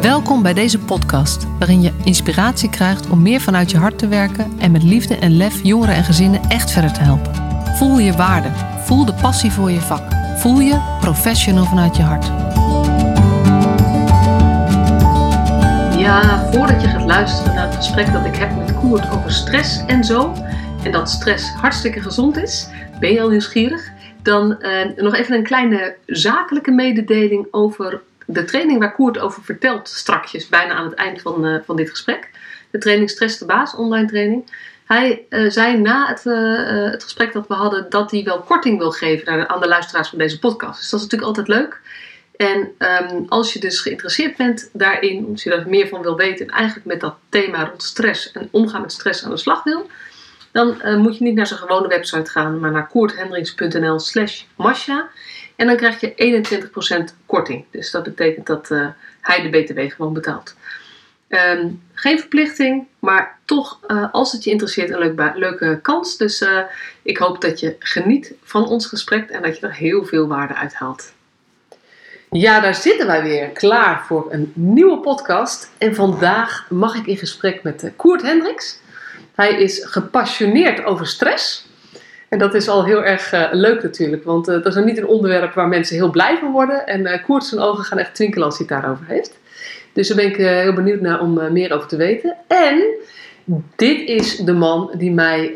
Welkom bij deze podcast, waarin je inspiratie krijgt om meer vanuit je hart te werken en met liefde en lef jongeren en gezinnen echt verder te helpen. Voel je waarde, voel de passie voor je vak, voel je professional vanuit je hart. Ja, voordat je gaat luisteren naar het gesprek dat ik heb met Koert over stress en zo, en dat stress hartstikke gezond is, ben je al nieuwsgierig? Dan eh, nog even een kleine zakelijke mededeling over de training waar Koert over vertelt strakjes, bijna aan het eind van, uh, van dit gesprek. De training Stress de Baas, online training. Hij uh, zei na het, uh, het gesprek dat we hadden dat hij wel korting wil geven aan de, luisteraars van deze podcast. Dus dat is natuurlijk altijd leuk. En um, als je dus geïnteresseerd bent daarin, als je daar meer van wil weten en eigenlijk met dat thema rond stress en omgaan met stress aan de slag wil, dan moet je niet naar zijn gewone website gaan, maar naar koorthendrings.nl slash masha. En dan krijg je 21% korting. Dus dat betekent dat uh, hij de BTW gewoon betaalt. Um, geen verplichting, maar toch, uh, als het je interesseert, een leuk leuke kans. Dus uh, ik hoop dat je geniet van ons gesprek en dat je er heel veel waarde uit haalt. Ja, daar zitten wij weer klaar voor een nieuwe podcast. En vandaag mag ik in gesprek met Koert Hendricks. Hij is gepassioneerd over stress. En dat is al heel erg uh, leuk natuurlijk, want uh, dat is niet een onderwerp waar mensen heel blij van worden. En uh, Koert zijn ogen gaan echt twinkelen als hij het daarover heeft. Dus daar ben ik heel benieuwd naar om meer over te weten. En dit is de man die mij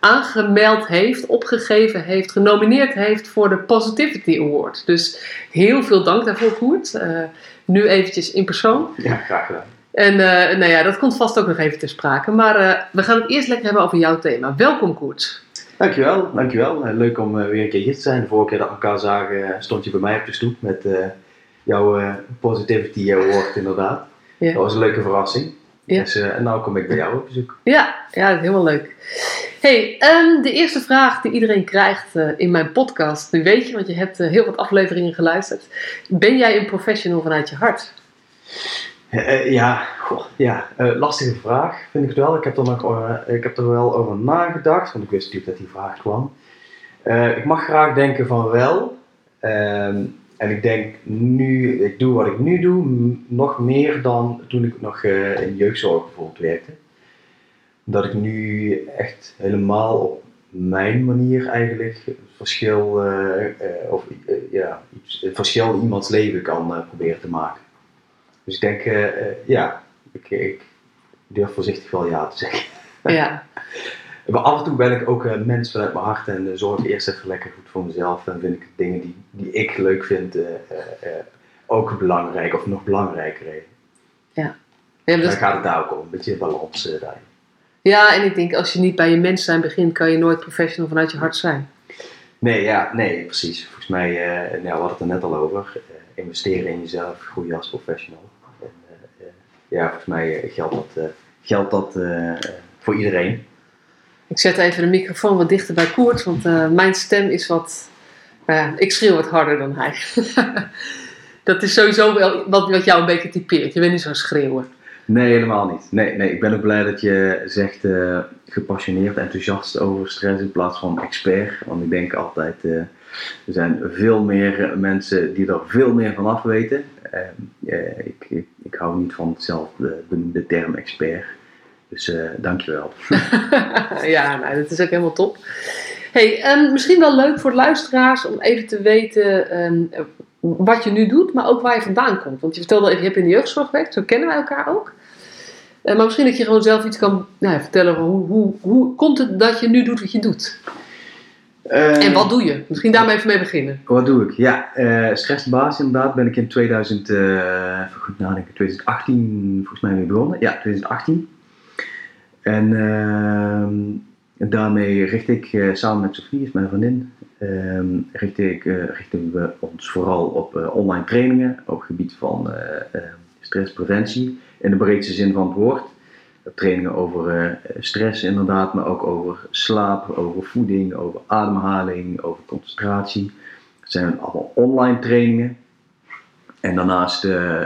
aangemeld heeft, opgegeven heeft, genomineerd heeft voor de Positivity Award. Dus heel veel dank daarvoor Koert. nu eventjes in persoon. Ja, graag gedaan. En nou ja, dat komt vast ook nog even ter sprake. Maar we gaan het eerst lekker hebben over jouw thema. Welkom Koert. Dankjewel, dankjewel. Leuk om uh, weer een keer hier te zijn. De vorige keer dat we elkaar zagen stond je bij mij op de stoep met jouw Positivity Award inderdaad. Ja. Dat was een leuke verrassing. Ja. Dus en nou kom ik bij jou op bezoek. Ja, ja dat is helemaal leuk. Hey, um, de eerste vraag die iedereen krijgt in mijn podcast, nu weet je, want je hebt heel wat afleveringen geluisterd. Ben jij een professional vanuit je hart? Uh, ja, ja uh, lastige vraag vind ik het wel. Ik heb, er uh, ik heb er wel over nagedacht, want ik wist natuurlijk dat die vraag kwam. ik mag graag denken van wel. Ehm, en ik denk nu, ik doe wat ik nu doe, nog meer dan toen ik nog in jeugdzorg bijvoorbeeld werkte. Dat ik nu echt helemaal op mijn manier eigenlijk verschil, of, ja, verschil in iemands leven kan proberen te maken. Dus ik denk, uh, ja, ik, ik, durf voorzichtig wel ja te zeggen. Ja. maar af en toe ben ik ook een mens vanuit mijn hart en zorg eerst even lekker goed voor mezelf. En vind ik dingen die, die ik leuk vind ook belangrijk of nog belangrijker. Ja. ja dus... Dan gaat het daar ook om, een beetje balans daarin. Ja, en ik denk als je niet bij je mens zijn begint, kan je nooit professional vanuit je hart zijn. Nee, ja, nee, precies. Volgens mij, nou, we hadden het er net al over. investeren in jezelf, groeien als professional ja, volgens mij eh, geldt dat, eh, geldt dat eh, voor iedereen. Ik zet even de microfoon wat dichter bij Koert, want mijn stem is wat. Nou ik schreeuw wat harder dan hij. dat is sowieso wel wat, wat jou een beetje typeert. Je bent niet zo schreeuwen. Nee, helemaal niet. Nee, nee, ik ben ook blij dat je zegt uh, gepassioneerd, enthousiast over stress in plaats van expert. Want ik denk altijd, uh, er zijn veel meer mensen die er veel meer van af weten. Uh, ik, ik, ik, hou niet van zelf de, de term expert. Dus uh, dankjewel. ja, nou, dat is ook helemaal top. Hey, um, misschien wel leuk voor luisteraars om even te weten um, wat je nu doet, maar ook waar je vandaan komt. Want je vertelde even, je hebt in de jeugdzorg gewerkt, zo kennen wij elkaar ook. Uh, maar misschien dat je gewoon zelf iets kan nou, vertellen hoe, hoe, hoe komt het dat je nu doet wat je doet? Uh, en wat doe je? Misschien daarmee even mee beginnen. Wat doe ik? Ja, uh, stressbaas inderdaad ben ik in 2000, uh, goed nadenken, 2018 volgens mij mee begonnen. Ja, 2018. En ehm, daarmee richt ik samen met Sofie, is mijn vriendin, ehm, richt ik, richten we ons vooral op online trainingen op het gebied van stresspreventie in de breedste zin van het woord trainingen over uh, stress inderdaad, maar ook over slaap, over voeding, over ademhaling, over concentratie. Dat zijn allemaal online trainingen. En daarnaast uh,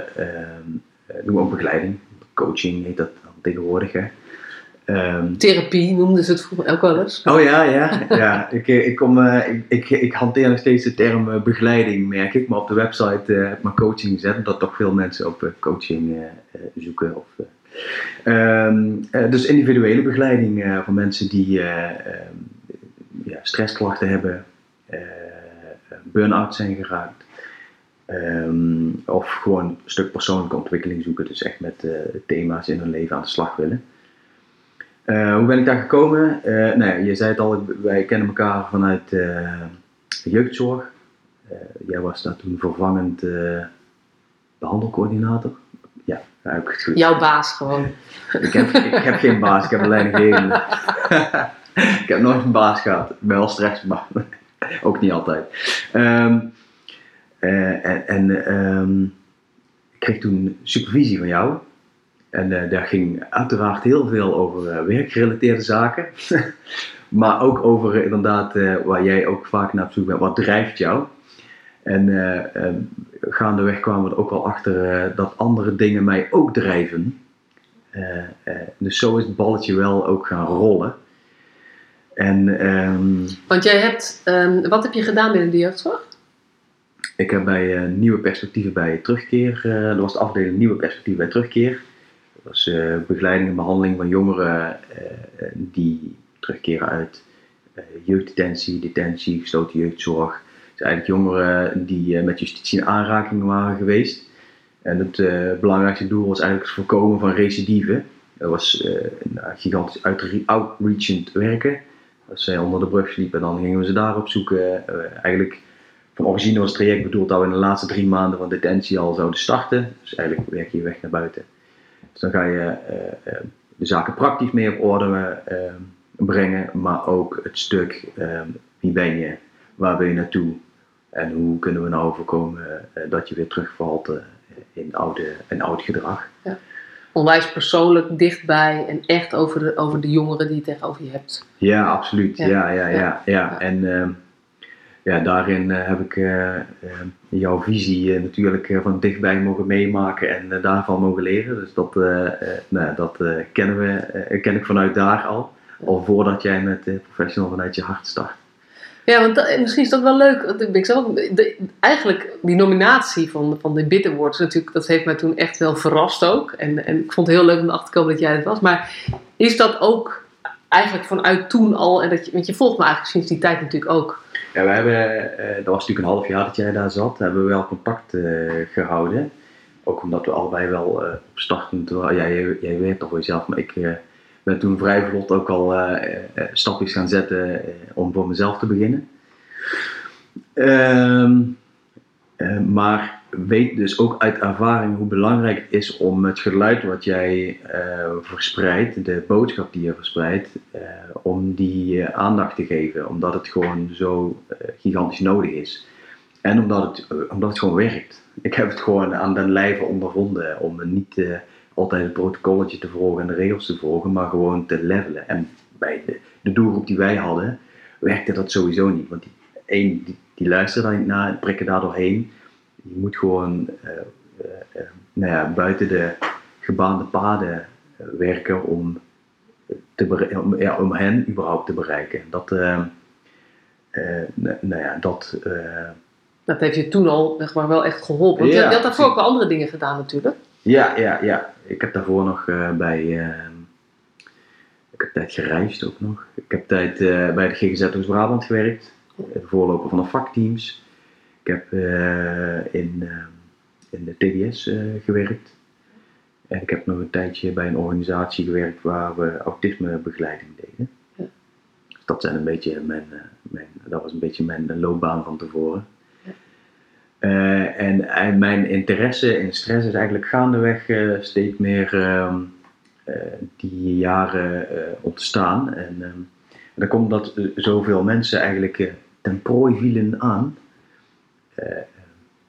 doen we ook begeleiding, coaching heet dat tegenwoordig. Hè. Ehm, Therapie noemden ze het vroeger ook wel eens. Oh ja, ja. ja. Ik, eh, ik, kom, eh, ik, ik, ik hanteer nog steeds de term eh, begeleiding, merk ik. Maar op de website eh, heb ik maar coaching gezet, omdat toch veel mensen op eh, coaching eh, eh, zoeken. Of, eh, ehm, eh, dus individuele begeleiding eh, voor mensen die eh, ehm, ja, stressklachten hebben, burn-out zijn geraakt. ehm, of gewoon een stuk persoonlijke ontwikkeling zoeken, dus echt met thema's in hun leven aan de slag willen. Hoe ben ik daar gekomen? Nou je zei het al, wij kennen elkaar vanuit de jeugdzorg. Jij was daar toen vervangend eh, behandelcoördinator. Ik. Jouw baas gewoon. Ik, heb, ik heb geen baas, ik heb een leidinggevende. ik heb nooit een baas gehad. Ik ben wel stress, maar ook niet altijd. Ehm, eh, en en ehm, ik kreeg toen supervisie van jou. En eh, daar ging uiteraard heel veel over eh, werkgerelateerde zaken. maar ook over inderdaad, waar jij ook vaak naar op zoek bent, wat drijft jou? En eh, eh, gaandeweg kwamen we er ook wel achter eh, dat andere dingen mij ook drijven. Dus zo is het balletje wel ook gaan rollen. En ehm, Want jij hebt, ehm, wat heb je gedaan binnen de jeugdzorg? ik heb bij Nieuwe Perspectieven bij Terugkeer, dat was de afdeling Nieuwe Perspectieven bij Terugkeer. Dat was begeleiding en behandeling van jongeren die terugkeren uit jeugddetentie, detentie, gesloten jeugdzorg. Eigenlijk jongeren die eh, met justitie in aanraking waren geweest. En het eh, belangrijkste doel was eigenlijk het voorkomen van recidive. Dat was eh, een gigantisch outre- outreachend werken. Als zij onder de brug sliepen, dan gingen we ze daarop zoeken. Eigenlijk van origine was het traject bedoeld dat we in de laatste drie maanden van detentie al zouden starten. Dus eigenlijk werk je weg naar buiten. Dus dan ga je de zaken praktisch mee op orde brengen, maar ook het stuk wie ben je, waar wil je naartoe en hoe kunnen we nou voorkomen eh, dat je weer terugvalt eh, in, oude, in oud gedrag. Onwijs persoonlijk, dichtbij en echt over de, over de jongeren die je tegenover je hebt. Ja, absoluut. Ja. Ja, ja, ja. ja, Ja. En ehm, ja, daarin eh, heb ik eh, ehm, jouw visie natuurlijk van dichtbij mogen meemaken en daarvan mogen leren. Dus dat, nou, ja, dat kennen we, ken ik vanuit daar al. Al voordat jij met Professional vanuit je hart start. Ja, want misschien is dat wel leuk. want Ik zelf, eigenlijk, die nominatie van, van de Bit Awards, natuurlijk, dat heeft mij toen echt wel verrast ook. En, en ik vond het heel leuk om erachter te komen dat jij het was. Maar is dat ook eigenlijk vanuit toen al, en dat je, want je volgt me eigenlijk sinds die tijd natuurlijk ook. Ja, we hebben, eh, dat was natuurlijk een half jaar dat jij daar zat, hebben we wel contact eh, gehouden. Ook omdat we allebei wel eh op. Ja, jij, jij weet toch voor jezelf, maar ik ben toen vrij vlot ook al eh, eh, stapjes gaan zetten eh, om voor mezelf te beginnen. Ehm, eh, maar weet dus ook uit ervaring hoe belangrijk het is om het geluid wat jij verspreidt, de boodschap die je verspreidt, om die aandacht te geven. Omdat het gewoon zo gigantisch nodig is. En omdat het, omdat het gewoon werkt. Ik heb het gewoon aan den lijve ondervonden om niet eh, altijd het protocolletje te volgen en de regels te volgen, maar gewoon te levelen. En bij de, de doelgroep die wij hadden, werkte dat sowieso niet. Want die, één, die, die luisteren daar niet naar en prikken daar doorheen. Je moet gewoon eh, eh, eh, nou ja, buiten de gebaande paden werken om, te om, ja, om hen überhaupt te bereiken. Dat, nou ja, dat, Dat heeft je toen al zeg maar, wel echt geholpen. Want je, Ja, je had daarvoor ook wel andere dingen gedaan natuurlijk. ja, ja, ja. Ik heb daarvoor nog eh, bij, eh, ik heb tijd gereisd ook nog. Ik heb tijd eh, bij de GGZ Oost-Brabant gewerkt, de voorloper van de vakteams. Ik heb in, in de TDS eh, gewerkt. En ik heb nog een tijdje bij een organisatie gewerkt waar we autismebegeleiding deden. Ja. Dus dat, zijn een beetje mijn, mijn, dat was een beetje mijn loopbaan van tevoren. Eh, en, en mijn interesse in stress is eigenlijk gaandeweg eh, steeds meer ehm, eh, die jaren eh, ontstaan. En ehm, dat komt omdat eh, zoveel mensen eigenlijk eh, ten prooi vielen aan eh,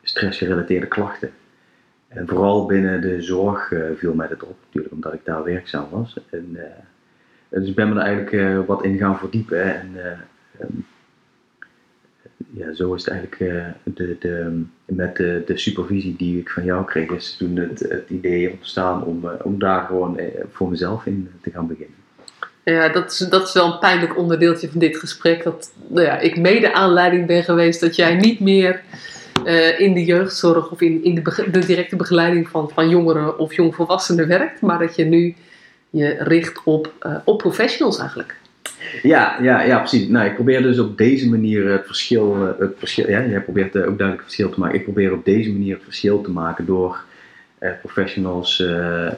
stressgerelateerde klachten. En vooral binnen de zorg eh, viel mij dat op, natuurlijk omdat ik daar werkzaam was. En, eh, dus ik ben me er eigenlijk eh, wat in gaan verdiepen. En eh, ehm, ja, zo is het eigenlijk eh, de, de, met de, de supervisie die ik van jou kreeg, is toen het, het idee ontstaan om, eh, om daar gewoon eh, voor mezelf in te gaan beginnen. Ja, dat is, dat is wel een pijnlijk onderdeeltje van dit gesprek. Dat nou ja, ik mede aanleiding ben geweest dat jij niet meer in de jeugdzorg of in, in de, de directe begeleiding van, van jongeren of jongvolwassenen werkt. Maar dat je nu je richt op, op professionals eigenlijk. Ja, ja, ja, precies. Nou, ik probeer dus op deze manier het verschil, eh, het verschil ja, jij probeert eh, ook duidelijk het verschil te maken. Ik probeer op deze manier het verschil te maken door eh, professionals eh, ehm,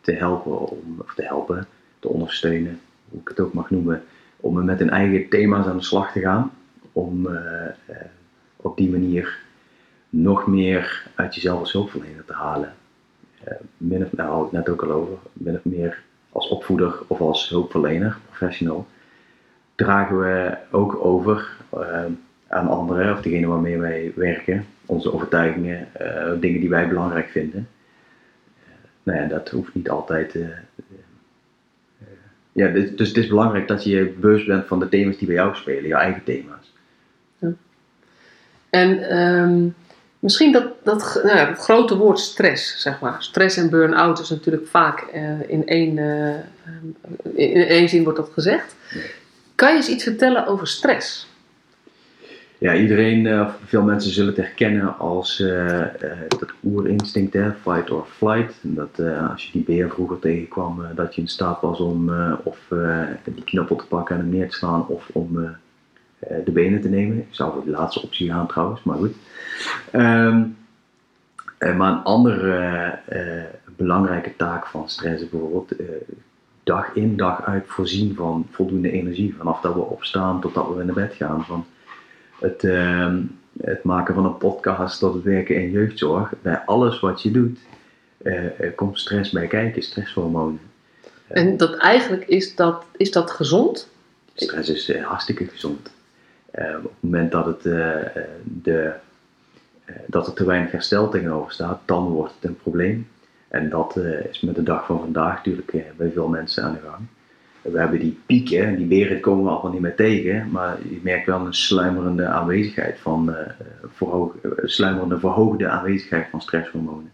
te helpen, om, of te helpen, te ondersteunen, hoe ik het ook mag noemen, om met hun eigen thema's aan de slag te gaan. Om eh, op die manier nog meer uit jezelf als hulpverlener te halen. Min of, ik het net ook al over, min of meer als opvoeder of als hulpverlener, professional, dragen we ook over eh, aan anderen of degene waarmee wij werken, onze overtuigingen, eh, dingen die wij belangrijk vinden. Eh, nou ja, dat hoeft niet altijd. ja, dus, het is belangrijk dat je bewust bent van de thema's die bij jou spelen, jouw eigen thema's. En ehm, misschien dat, dat, nou ja, grote woord stress, zeg maar. Stress en burn-out is natuurlijk vaak eh, in, één, eh, in, één zin wordt dat gezegd. Kan je eens iets vertellen over stress? Ja, iedereen, eh, of veel mensen zullen het herkennen als eh, dat oerinstinct, hè, fight or flight. En dat als je die beer vroeger tegenkwam, dat je in staat was om of die knuppel te pakken en hem neer te slaan, of om de benen te nemen. Ik zou voor de laatste optie gaan trouwens, maar goed. Ehm, eh, maar een andere eh, belangrijke taak van stress is bijvoorbeeld eh, dag in dag uit voorzien van voldoende energie. Vanaf dat we opstaan tot dat we naar bed gaan. Van het, ehm, het maken van een podcast tot het werken in jeugdzorg. Bij alles wat je doet, komt stress bij kijken, stresshormonen. En dat eigenlijk is dat, is dat gezond? Stress is hartstikke gezond. Op het moment dat, het, de, dat er te weinig herstel tegenover staat, dan wordt het een probleem. En dat eh, is met de dag van vandaag natuurlijk eh, bij veel mensen aan de gang. We hebben die pieken, en die beren komen we allemaal niet meer tegen, maar je merkt wel een sluimerende aanwezigheid van, eh, verhoog, eh, sluimerende verhoogde aanwezigheid van stresshormonen.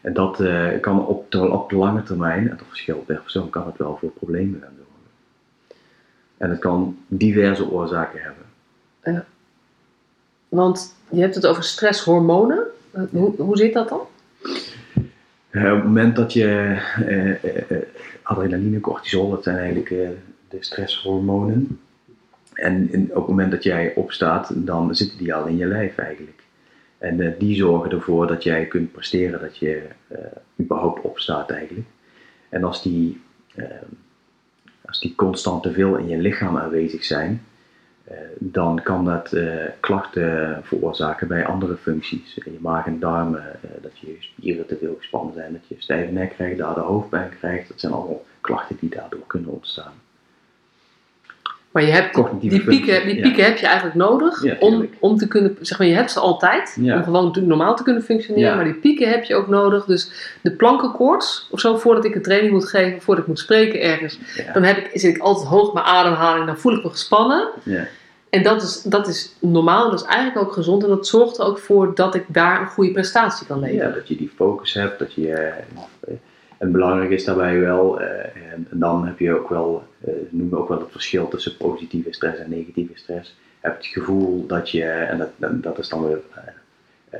En dat eh, kan op de, op de lange termijn, en dat verschilt per persoon, kan het wel voor problemen gaan. En het kan diverse oorzaken hebben. Want je hebt het over stresshormonen. Eh, Hoe, hoe zit dat dan? Eh, op het moment dat je eh, adrenaline, cortisol, dat zijn eigenlijk de stresshormonen. En in- op het moment dat jij opstaat, dan zitten die al in je lijf eigenlijk. En die zorgen ervoor dat jij kunt presteren, dat je überhaupt opstaat eigenlijk. En als die, als die constant te veel in je lichaam aanwezig zijn, dan kan dat eh, klachten veroorzaken bij andere functies. In je maag en darmen, eh, dat je spieren te veel gespannen zijn, dat je stijve nek krijgt, daardoor hoofdpijn krijgt. Dat zijn allemaal klachten die daardoor kunnen ontstaan. Maar je hebt Cognitieve die pieken, die pieken heb je eigenlijk nodig Ja, om, om te kunnen, zeg maar, je hebt ze altijd Ja. om gewoon normaal te kunnen functioneren, Ja. maar die pieken heb je ook nodig. Dus de plankenkoorts of zo, voordat ik een training moet geven, voordat ik moet spreken ergens, dan heb ik, zit ik altijd hoog mijn ademhaling, dan voel ik me gespannen. Ja. En dat is, dat is normaal, dat is eigenlijk ook gezond en dat zorgt er ook voor dat ik daar een goede prestatie kan leveren. Ja, dat je die focus hebt, dat je. En belangrijk is daarbij wel, eh, en, en dan heb je ook wel, eh noemen ook wel het verschil tussen positieve stress en negatieve stress. Hebt het gevoel dat je, en dat, dat is dan weer eh,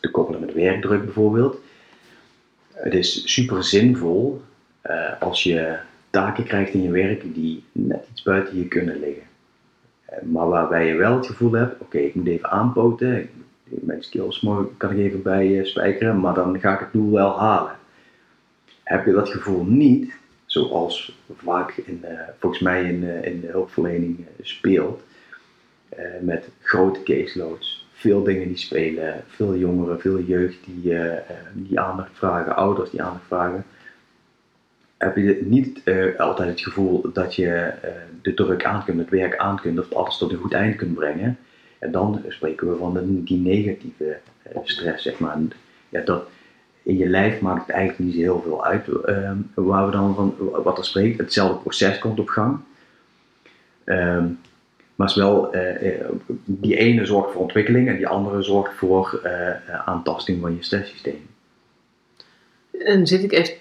te koppelen met werkdruk bijvoorbeeld. Het is super zinvol als je taken krijgt in je werk die net iets buiten je kunnen liggen. Maar waarbij je wel het gevoel hebt, oké, ik moet even aanpoten, mijn skills kan ik even bij spijkeren, maar dan ga ik het doel wel halen. Heb je dat gevoel niet, zoals vaak in, eh, volgens mij in, eh, in de hulpverlening eh, speelt, met grote caseloads, veel dingen die spelen, veel jongeren, veel jeugd die, die aandacht vragen, ouders die aandacht vragen, heb je niet altijd het gevoel dat je de druk aan kunt, het werk aan kunt, of alles tot een goed eind kunt brengen. En dan spreken we van die negatieve stress, zeg maar. Ja, dat, in je lijf maakt het eigenlijk niet zo heel veel uit eh, waar we dan van, wat er spreekt. Hetzelfde proces komt op gang. Ehm, maar is wel, eh, eh, die ene zorgt voor ontwikkeling en die andere zorgt voor eh, aantasting van je stresssysteem. En zit ik even,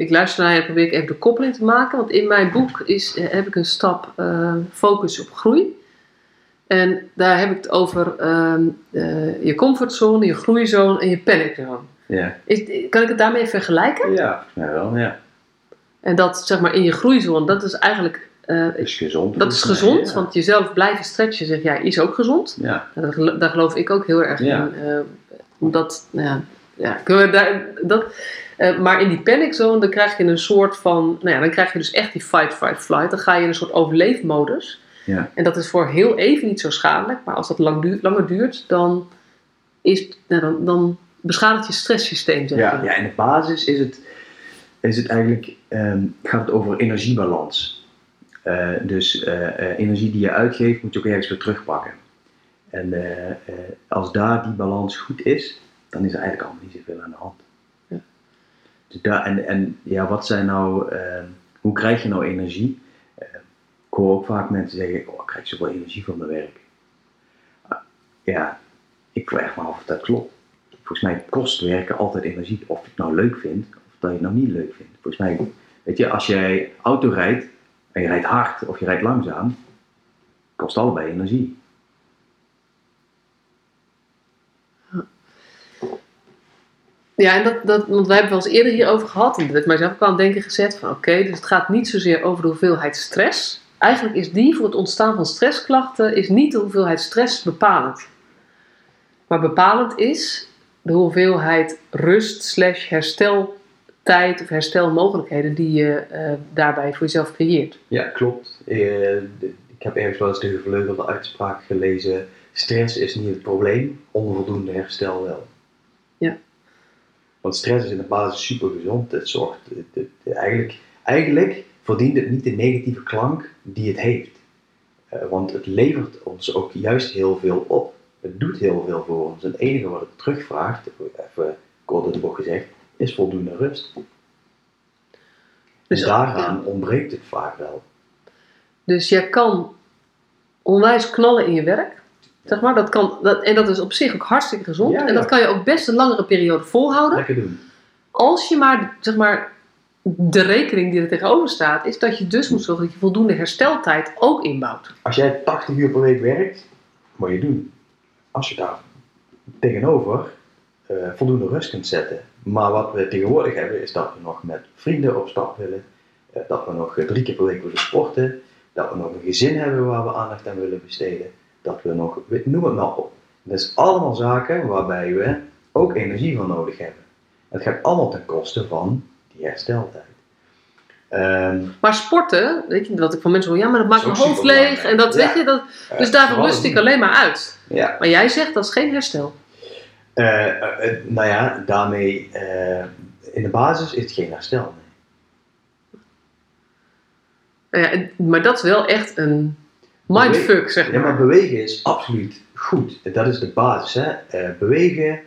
ik- luister naar je en probeer even de koppeling te maken. Want in mijn boek is, heb ik een stap eh, focus op groei. En daar heb ik het over ehm, je comfortzone, je groeizone en je paniczone. Ja. Is, kan ik het daarmee vergelijken? Ja, wel, ja. En dat zeg maar in je groeizone, dat is eigenlijk eh, Dat is gezond. dat is gezond. ja. Want jezelf blijven stretchen, zeg jij, is ook gezond. Ja, Daar, gelo- daar geloof ik ook heel erg Ja. in. eh, omdat, nou ja, ja, kunnen we daar, dat, eh, maar in die panic zone, dan krijg je een soort van, nou ja, dan krijg je dus echt die fight, fight, flight. Dan ga je in een soort overleefmodus. Ja. En dat is voor heel even niet zo schadelijk, maar als dat lang duurt, langer duurt, dan, is, nou, dan, dan beschadigt je stresssysteem, zeg ja, maar. ja, in de basis is het, is het eigenlijk, ehm, gaat het over energiebalans. Eh, dus eh, eh, energie die je uitgeeft, moet je ook ergens weer terugpakken. En als daar die balans goed is, dan is er eigenlijk allemaal niet zoveel aan de hand. Ja. Dus daar, en, en ja, wat zijn nou, ehm, hoe krijg je nou energie? Ik hoor ook vaak mensen zeggen, oh, ik krijg zoveel energie van mijn werk. Ah, ja, ik vraag me af of dat klopt. Volgens mij kost werken altijd energie, of je het nou leuk vindt, of dat je het nou niet leuk vindt. Volgens mij, weet je, als jij auto rijdt, en je rijdt hard of je rijdt langzaam, kost allebei energie. Ja, en dat, dat, want wij hebben wel eens eerder hierover gehad. En dat heeft mijzelf ook aan het denken gezet van oké, dus het gaat niet zozeer over de hoeveelheid stress. Eigenlijk is die voor het ontstaan van stressklachten is niet de hoeveelheid stress bepalend. Maar bepalend is de hoeveelheid rust slash hersteltijd of herstelmogelijkheden die je eh, daarbij voor jezelf creëert. Ja, klopt. Eh, ik heb ergens wel eens de gevleugelde uitspraak gelezen: stress is niet het probleem, onvoldoende herstel wel. Ja. Want stress is in de basis super gezond. Het zorgt, het- het- het- eigenlijk, eigenlijk verdient het niet de negatieve klank die het heeft. Eh, want het levert ons ook juist heel veel op. Het doet heel veel voor ons. Het enige wat het terugvraagt, even kort in de bocht gezegd, is voldoende rust. Dus- en daaraan ontbreekt het vaak wel. Dus jij kan onwijs knallen in je werk. Zeg maar, dat kan, dat, en dat is op zich ook hartstikke gezond. Ja, En dat kan je ook best een langere periode volhouden. Lekker doen. Als je maar, zeg maar, de rekening die er tegenover staat, is dat je dus moet zorgen dat je voldoende hersteltijd ook inbouwt. Als jij 80 uur per week werkt, moet je doen. Als je daar tegenover eh, voldoende rust kunt zetten. Maar wat we tegenwoordig hebben, is dat we nog met vrienden op stap willen. eh, dat we nog drie keer per week willen sporten. Dat we nog een gezin hebben waar we aandacht aan willen besteden. Dat we nog, noem het maar op. Dat is allemaal zaken waarbij we ook energie voor nodig hebben. Het gaat allemaal ten koste van die hersteltijd. Ehm, Maar sporten, weet je, dat ik van mensen hoor, ja, maar dat maakt mijn hoofd leeg. En dat, Ja. weet je, dat, dus daarvoor vooral rust ik alleen maar uit. Ja, Maar jij zegt dat is geen herstel. Eh, nou ja, daarmee, in de basis is het geen herstel. nee. Nou ja, maar dat is wel echt een mindfuck, zeg Ja, maar maar. bewegen is absoluut goed. Dat is de basis. Hè? Bewegen,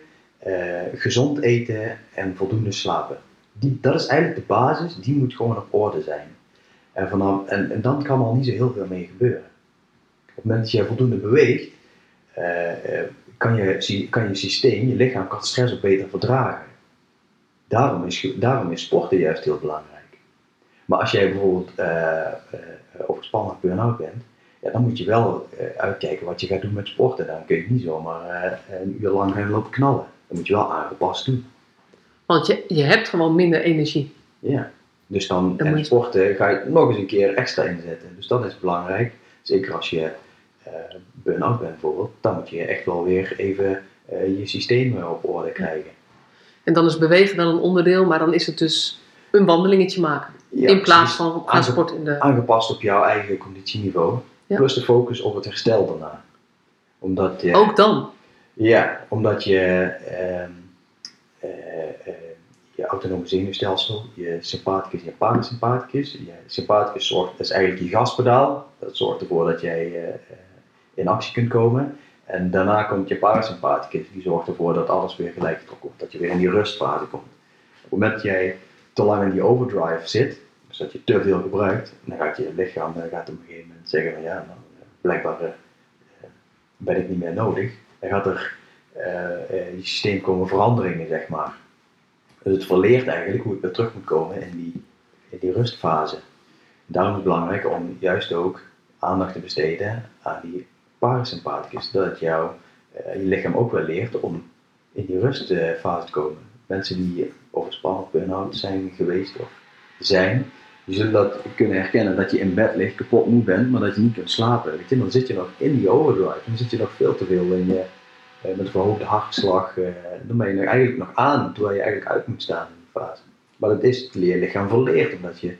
gezond eten en voldoende slapen. Die, dat is eigenlijk de basis, die moet gewoon op orde zijn. En, vanaf, en, en dan kan er al niet zo heel veel mee gebeuren. Op het moment dat je voldoende beweegt, eh, eh, kan, je, kan je systeem, je lichaam, kan stress ook beter verdragen. Daarom is, daarom is sporten juist heel belangrijk. Maar als jij bijvoorbeeld eh, overspannen of burn-out bent, ja, dan moet je wel uitkijken wat je gaat doen met sporten. Dan kun je niet zomaar een uur lang gaan lopen knallen. Dan moet je wel aangepast doen. Want je, je hebt gewoon minder energie. Ja. Dus dan, Dan en je- sporten ga je nog eens een keer extra inzetten. Dus dat is belangrijk. Zeker als je eh burn-out bent bijvoorbeeld, dan moet je echt wel weer even eh, je systeem eh, op orde krijgen. En dan is bewegen dan een onderdeel, maar dan is het dus een wandelingetje maken. Ja, in plaats van gaan Aange- sporten in de... Aangepast op jouw eigen conditieniveau. Ja. Plus de focus op het herstel daarna. Omdat je, Ook dan. Ja, omdat je ehm, eh, eh, je autonome zenuwstelsel, je sympathicus en je parasympathicus. Je sympathicus zorgt, dat is eigenlijk je gaspedaal. Dat zorgt ervoor dat jij eh, in actie kunt komen. En daarna komt je parasympathicus, die zorgt ervoor dat alles weer gelijk getrokken. Dat je weer in die rustfase komt. Op het moment dat jij te lang in die overdrive zit, dus dat je te veel gebruikt, dan gaat je lichaam eh, gaat op een gegeven moment zeggen van ja, nou, eh, blijkbaar ben ik niet meer nodig. Dan gaat er in je systeem komen veranderingen, zeg maar. Dus het verleert eigenlijk hoe het weer terug moet komen in die, die rustfase. Daarom is het belangrijk om juist ook aandacht te besteden aan die parasympathicus, zodat jouw eh, je lichaam ook wel leert om in die rustfase te komen. Mensen die overspannen burn-out zijn geweest of zijn, die zullen dat kunnen herkennen dat je in bed ligt, kapot moe bent, maar dat je niet kunt slapen. Weet je? Dan zit je nog in die overdrive, dan zit je nog veel te veel in je, met verhoogde hartslag, eh, dan ben je nog eigenlijk nog aan, terwijl je eigenlijk uit moet staan in die fase. Maar dat is het leerlichaam verleerd, omdat je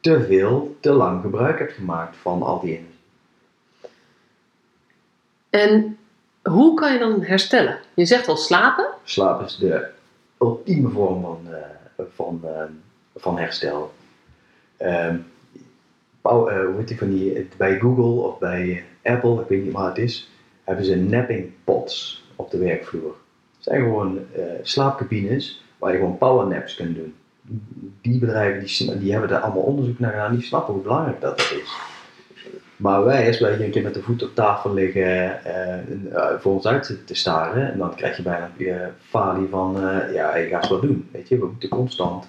te veel, te lang gebruik hebt gemaakt van al die energie. En hoe kan je dan herstellen? Je zegt al slapen. Slaap is de ultieme vorm van, eh, van, eh, van herstel. Ehm, eh, hoe heet die van die, bij Google of bij Apple, ik weet niet waar het is, hebben ze napping pods op de werkvloer. Het zijn gewoon eh, slaapcabines waar je gewoon powernaps kunt doen. Die bedrijven die, die hebben daar allemaal onderzoek naar gedaan, die snappen hoe belangrijk dat is. Maar wij, als wij een keer met de voet op tafel liggen ons uit te staren, en dan krijg je bijna je falie van, ja, je gaat wat doen. Weet je, we moeten constant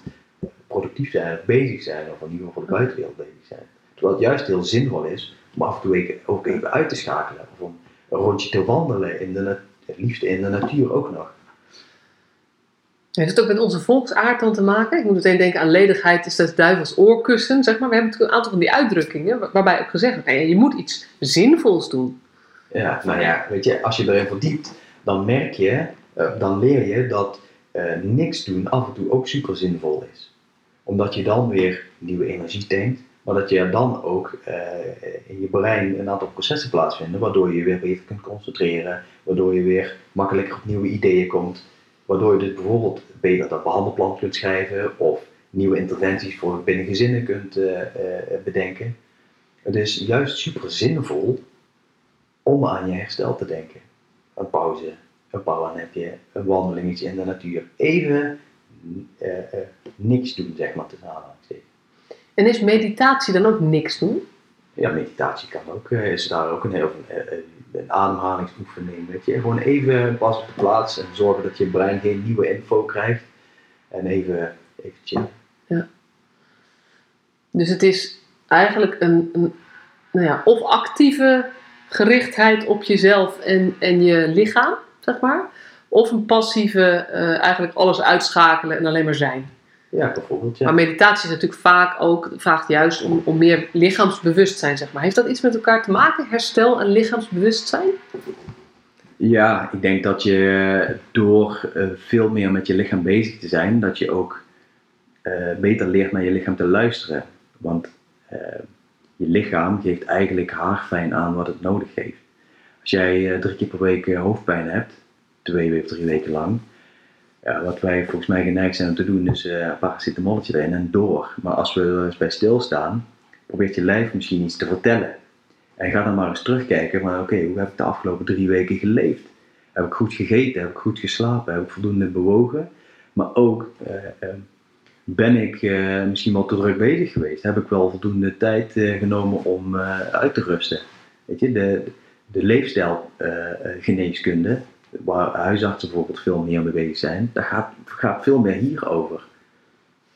productief zijn, of bezig zijn, of in ieder geval voor de buitenwereld bezig zijn. Terwijl het juist heel zinvol is om af en toe ook even uit te schakelen, of om een rondje te wandelen, in de liefst in de natuur ook nog. Heeft het ook met onze volksaard dan te maken? Ik moet meteen denken aan ledigheid is het duivels oorkussen, zeg maar. We hebben natuurlijk een aantal van die uitdrukkingen waar- waarbij ook gezegd wordt, nou je moet iets zinvols doen. Ja, nou ja, weet je, als je erin verdiept, dan merk je, eh, dan leer je dat eh, niks doen af en toe ook super zinvol is. Omdat je dan weer nieuwe energie tankt, maar dat je dan ook eh, in je brein een aantal processen plaatsvinden, waardoor je weer beter kunt concentreren, waardoor je weer makkelijker op nieuwe ideeën komt, waardoor je dus bijvoorbeeld beter dat behandelplan kunt schrijven of nieuwe interventies voor binnen gezinnen kunt eh, eh, bedenken. Het is juist super zinvol om aan je herstel te denken. Een pauze, een powernapje, een wandelingetje in de natuur. Even niks doen, zeg maar, tussen aanhalingstekens. En is meditatie dan ook niks doen? Ja, meditatie kan ook, eh, is daar ook een heel eh, eh, een ademhalingsoefening, weet je. Gewoon even pas op de plaats en zorgen dat je brein geen nieuwe info krijgt. En even, even chillen. Dus het is eigenlijk een, een nou ja, of actieve gerichtheid op jezelf en, en je lichaam, zeg maar. Of een passieve, eigenlijk alles uitschakelen en alleen maar zijn. Ja, bijvoorbeeld, ja. Maar meditatie is natuurlijk vaak ook, vraagt juist om, om meer lichaamsbewustzijn, zeg maar. Heeft dat iets met elkaar te maken, herstel en lichaamsbewustzijn? Ja, ik denk dat je door eh, veel meer met je lichaam bezig te zijn, dat je ook eh, beter leert naar je lichaam te luisteren. Want eh, je lichaam geeft eigenlijk haarfijn aan wat het nodig heeft. Als jij drie keer per week hoofdpijn hebt, twee of drie weken lang, ja, wat wij volgens mij geneigd zijn om te doen, is eh, een paracetamolletje erin en door. Maar als we er eens bij stilstaan, probeert je lijf misschien iets te vertellen. En ga dan maar eens terugkijken van oké, hoe heb ik de afgelopen drie weken geleefd? Heb ik goed gegeten? Heb ik goed geslapen? Heb ik voldoende bewogen? Maar ook, eh, eh, ben ik misschien wel te druk bezig geweest? Heb ik wel voldoende tijd genomen om uit te rusten? Weet je, de, de leefstijlgeneeskunde, waar huisartsen bijvoorbeeld veel meer mee bezig zijn, dat gaat, gaat veel meer hierover.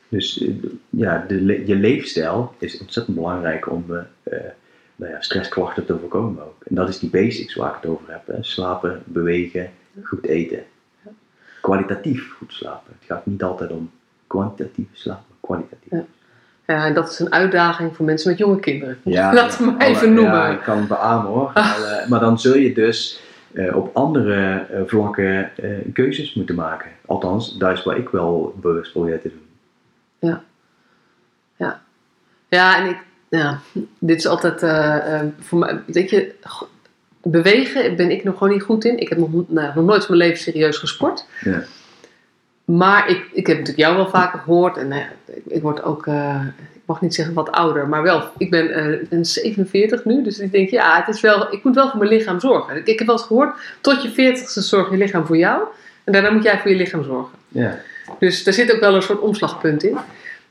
Dus eh, ja, de, je leefstijl is ontzettend belangrijk om eh, eh, nou ja, stressklachten te voorkomen ook. En dat is die basics waar ik het over heb. Hè. Slapen, bewegen, goed eten. Kwalitatief goed slapen. Het gaat niet altijd om kwantitatief slapen, maar kwalitatief. Ja. Ja, en dat is een uitdaging voor mensen met jonge kinderen. Ja, Laten we maar even noemen. Ja, ik kan het beamen hoor. Maar dan zul je dus eh, op andere eh, vlakken eh, keuzes moeten maken. Althans, dat is waar ik wel bewust probeer te doen. Ja, en ik, ja, dit is altijd, voor mij, weet je, bewegen ben ik nog gewoon niet goed in. Ik heb nog, nou, nog nooit in mijn leven serieus gesport. Ja. Maar ik, ik heb natuurlijk jou wel vaker gehoord en ja, ik, ik word ook, mag niet zeggen wat ouder, maar wel, ik ben, eh, ik ben 47 nu, dus ik denk, ja, het is wel, ik moet wel voor mijn lichaam zorgen. Ik, ik heb wel eens gehoord, tot je 40ste zorgt je lichaam voor jou en daarna moet jij voor je lichaam zorgen. Ja. Dus daar zit ook wel een soort omslagpunt in.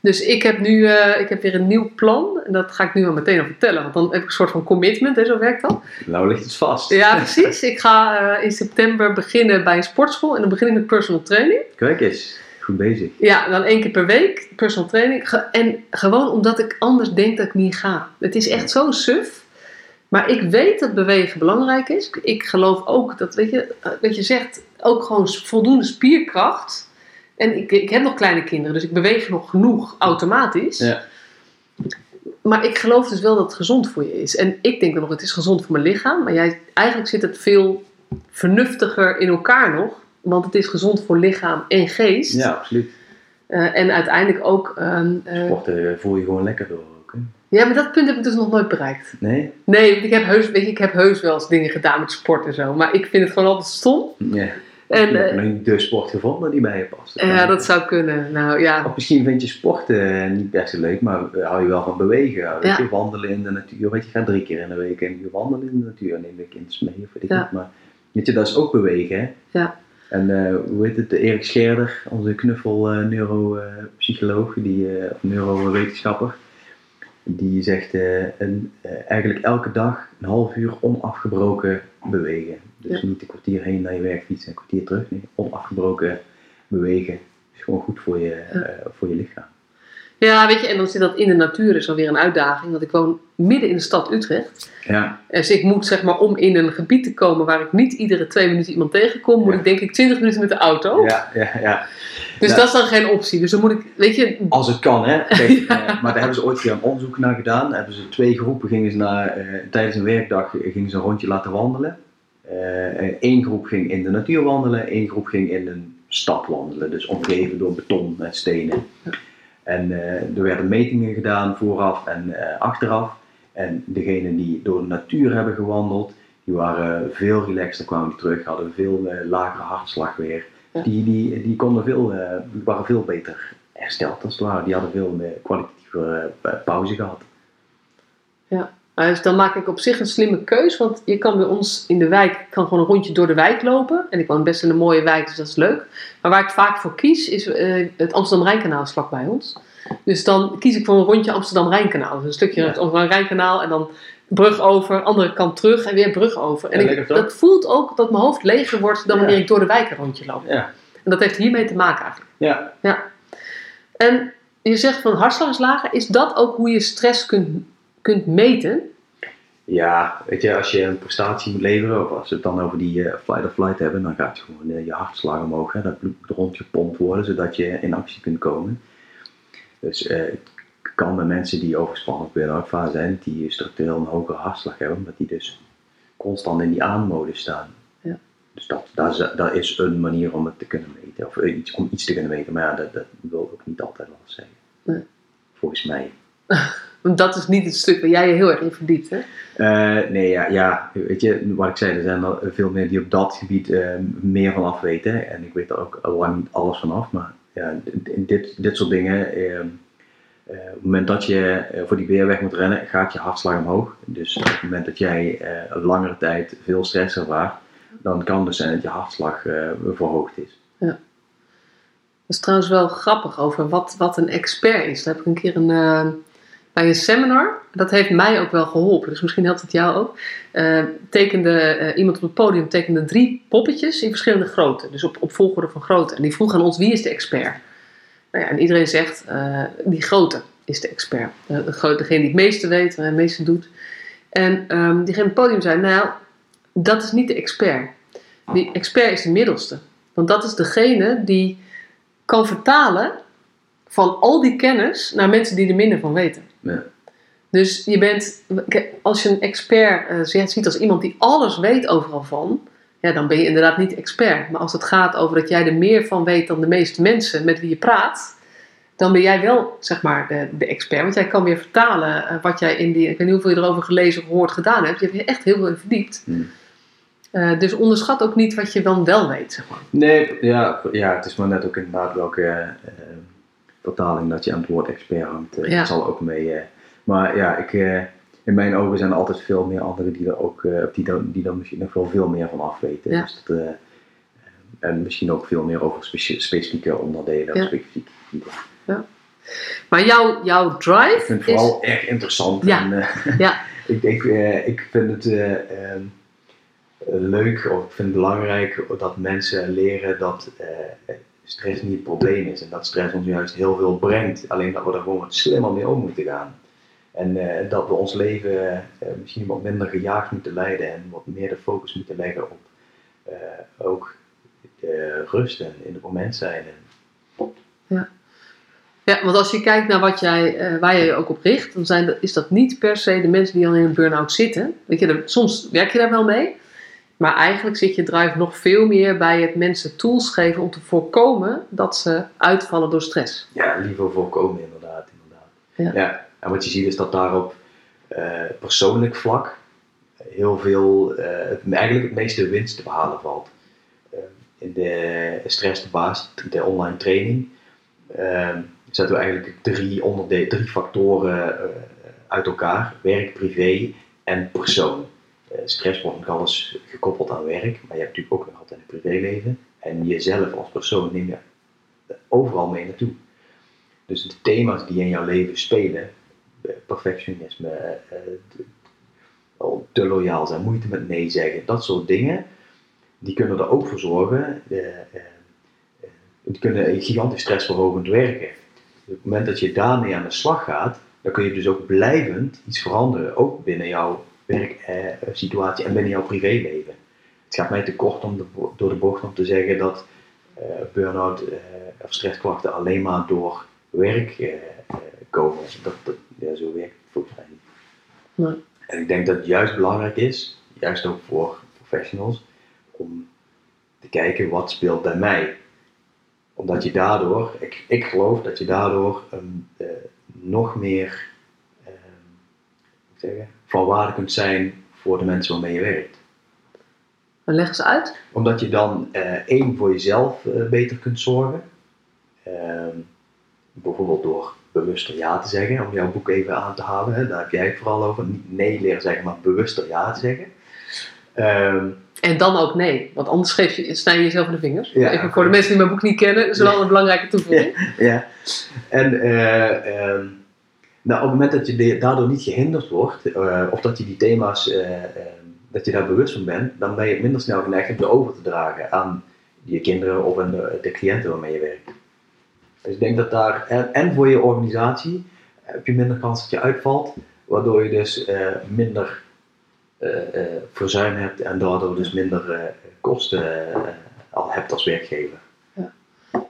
Dus ik heb nu eh, ik heb weer een nieuw plan. En dat ga ik nu al meteen al vertellen. Want dan heb ik een soort van commitment. Hè, zo werkt dat. Nou ligt het vast. Ja, precies. Ik ga eh, in september beginnen bij een sportschool. En dan begin ik met personal training. Kijk eens. Goed bezig. Ja, dan één keer per week, personal training. En gewoon omdat ik anders denk dat ik niet ga. Het is echt zo suf. Maar ik weet dat bewegen belangrijk is. Ik geloof ook dat, weet je, eh, wat je zegt, ook gewoon voldoende spierkracht. En ik, ik heb nog kleine kinderen, dus ik beweeg nog genoeg automatisch. Ja. Maar ik geloof dus wel dat het gezond voor je is. En ik denk dan nog, het is gezond voor mijn lichaam. Maar jij, eigenlijk zit het veel vernuftiger in elkaar nog. Want het is gezond voor lichaam en geest. Ja, absoluut. Eh, en uiteindelijk ook. ehm, eh, Sporten voel je gewoon lekker door ook. Hè? ja, maar dat punt heb ik dus nog nooit bereikt. Nee? Nee, ik heb heus, weet je, ik heb heus wel eens dingen gedaan met sport en zo. Maar ik vind het gewoon altijd stom. Ja. En je hebt eh, nog de sport gevonden die bij je past. ja, dat zou kunnen. Nou ja, Of misschien vind je sporten eh, niet best zo leuk, maar eh, hou je wel van bewegen. Weet Ja. je, wandelen in de natuur. Weet je, ga drie keer in de week een uur wandelen in de natuur. Neem de kind mee of weet ik Ja. niet. Maar weet je, dat is ook bewegen. Hè? Ja. En eh, hoe heet het, Erik Scherder, onze knuffel eh, neuropsycholoog, die, eh, of neurowetenschapper, die zegt een, eigenlijk elke dag een half uur onafgebroken bewegen. Dus niet een kwartier heen naar je werk fietsen, een kwartier terug. Nee, onafgebroken bewegen is gewoon goed voor je, Ja. voor je lichaam. Ja, weet je, en dan zit dat in de natuur is alweer een uitdaging. Want ik woon midden in de stad Utrecht. Ja, Dus ik moet zeg maar om in een gebied te komen waar ik niet iedere twee minuten iemand tegenkom, moet Ja. ik denk ik 20 minuten met de auto. ja, ja, ja. Dus Ja. dat is dan geen optie. Dus dan moet ik, weet je, Als het kan, hè. Kijk, eh, maar daar hebben ze ooit een onderzoek naar gedaan. Daar hebben ze twee groepen, gingen ze naar, eh, tijdens een werkdag gingen ze een rondje laten wandelen. Eén groep ging in de natuur wandelen, één groep ging in een stad wandelen. Dus omgeven door beton en stenen. En eh, er werden metingen gedaan vooraf en eh, achteraf. En degenen die door de natuur hebben gewandeld, die waren veel relaxter, kwamen die terug, hadden veel eh, lagere hartslag weer. Ja. Die, die, die, konden veel, waren veel beter hersteld als het ware. Die hadden veel meer kwalitatieve pauze gehad. Nou, dus dan maak ik op zich een slimme keus. Want je kan bij ons in de wijk ik kan gewoon een rondje door de wijk lopen. En ik woon best in een mooie wijk, dus dat is leuk. Maar waar ik vaak voor kies, is eh, het Amsterdam-Rijnkanaal is vlakbij ons. Dus dan kies ik voor een rondje Amsterdam-Rijnkanaal. Dus een stukje Ja. het Amsterdam-Rijnkanaal en dan brug over, andere kant terug en weer brug over. En Ja, ik, dat voelt ook dat mijn hoofd leger wordt dan Ja. wanneer ik door de wijk een rondje loop. Ja. En dat heeft hiermee te maken eigenlijk. Ja. En je zegt van hartslag is lager. Is dat ook hoe je stress kunt, kunt meten? Ja, weet je, als je een prestatie moet leveren, of als we het dan over die eh, flight of flight hebben, dan gaat gewoon eh, je hartslag omhoog. Hè, dat bloed moet rondgepompt worden, zodat je in actie kunt komen. Dus eh, het kan bij mensen die overspannen burn-out fase zijn, die structureel een hogere hartslag hebben, omdat die dus constant in die aanmodus staan. Ja. Dus dat, dat, is, dat is een manier om het te kunnen meten, of iets, om iets te kunnen meten, maar ja, dat, dat wil ook niet altijd wel zeggen. Nee. Volgens mij. Want dat is niet het stuk waar jij je heel erg in verdiept. Hè? Eh, nee, ja, ja, weet je, wat ik zei, er zijn er veel meer die op dat gebied eh, meer van af weten. En ik weet er ook al lang niet alles van af. Maar ja, dit, dit soort dingen, eh, eh, op het moment dat je voor die weerweg moet rennen, gaat je hartslag omhoog. Dus op het moment dat jij een langere tijd veel stress ervaart, dan kan het dus zijn dat je hartslag verhoogd is. Dat is trouwens wel grappig over wat, wat een expert is. Daar heb ik een keer een, bij een seminar. Dat heeft mij ook wel geholpen. Dus misschien helpt het jou ook. Eh, tekende, eh, iemand op het podium tekende drie poppetjes in verschillende grootte. Dus op, volgorde van grootte. En die vroeg aan ons wie is de expert? Nou ja, en iedereen zegt eh, die grote is de expert. Degene die het meeste weet, het meeste doet. En ehm, diegene op het podium zei, nou, dat is niet de expert. Die expert is de middelste. Want dat is degene die kan vertalen van al die kennis naar mensen die er minder van weten. Ja. Dus je bent, als je een expert eh, ziet als iemand die alles weet overal van, ja, dan ben je inderdaad niet expert. Maar als het gaat over dat jij er meer van weet dan de meeste mensen met wie je praat, dan ben jij wel, zeg maar, de, de expert. Want jij kan weer vertalen eh, wat jij in die, ik weet niet hoeveel je erover gelezen of gehoord gedaan hebt. Je hebt je echt heel veel in verdiept. Hmm. Eh, dus onderschat ook niet wat je dan wel weet, zeg maar. Nee, ja, ja, het is maar net ook inderdaad welke vertaling dat je aan het woord expert hangt. eh, Ja. Dat zal ook mee. eh, maar ja, ik, eh, in mijn ogen zijn er altijd veel meer anderen die er ook, die, dan, die dan misschien nog wel veel meer van af weten. Ja. Dus dat, en misschien ook veel meer over specie- specifieke onderdelen. Ja. specifieke gebieden. Maar jouw, jouw drive Ik vind het is... vooral erg interessant. Ja. En, Ja. ik, ik, ik vind het eh, ehm, leuk of ik vind het belangrijk dat mensen leren dat stress niet het probleem is en dat stress ons juist heel veel brengt. Alleen dat we er gewoon wat slimmer mee om moeten gaan. En eh, dat we ons leven eh, misschien wat minder gejaagd moeten leiden en wat meer de focus moeten leggen op eh, ook rust en in het moment zijn. Ja. Ja, want als je kijkt naar wat jij, waar je je ook op richt, dan zijn, is dat niet per se de mensen die al in een burn-out zitten. Weet je, soms werk je daar wel mee, maar eigenlijk zit je drive nog veel meer bij het mensen tools geven om te voorkomen dat ze uitvallen door stress. Ja, liever voorkomen inderdaad. inderdaad. Ja. ja. En wat je ziet is dat daar op uh, persoonlijk vlak heel veel, uh, eigenlijk het meeste winst te behalen valt. Uh, in de stress de baas, de online training, zetten we eigenlijk drie, onderdelen, drie factoren uit elkaar: werk, privé en persoon. Stress wordt nog alles gekoppeld aan werk, maar je hebt natuurlijk ook altijd een privéleven. En jezelf als persoon neem je overal mee naartoe. Dus de thema's die in jouw leven spelen, perfectionisme, eh, te loyaal zijn, moeite met nee zeggen, dat soort dingen, die kunnen er ook voor zorgen, eh, eh, die kunnen gigantisch stressverhogend werken. Op het moment dat je daarmee aan de slag gaat, dan kun je dus ook blijvend iets veranderen, ook binnen jouw werksituatie en binnen jouw privéleven. Het gaat mij te kort om de, door de bocht om te zeggen dat uh, burn-out of stressklachten alleen maar door werk komen. Dat, dat, ja, zo werkt het volgens mij niet. En ik denk dat het juist belangrijk is, juist ook voor professionals, om te kijken wat speelt bij mij. Omdat je daardoor, ik, ik geloof dat je daardoor um, uh, nog meer uh, zeggen, van waarde kunt zijn voor de mensen waarmee je werkt. En leg eens uit. Omdat je dan uh, één voor jezelf uh, beter kunt zorgen. Ehm, bijvoorbeeld door bewuster ja te zeggen, om jouw boek even aan te halen. Hè. Daar heb jij het vooral over. Niet nee leren zeggen, maar bewuster ja te zeggen. Ehm, en dan ook nee, want anders geef je, snij je jezelf in de vingers. Ja, even voor de mensen die mijn boek niet kennen, is wel een belangrijke toevoeging. Ja, ja. en uh, nou, op het moment dat je daardoor niet gehinderd wordt, uh, of dat je die thema's, uh, dat je daar bewust van bent, dan ben je minder snel geneigd om te over te dragen aan je kinderen of aan de, cliënten waarmee je werkt. Dus ik denk dat daar, en, voor je organisatie, heb je minder kans dat je uitvalt, waardoor je dus minder verzuim hebt en daardoor dus minder kosten al hebt als werkgever.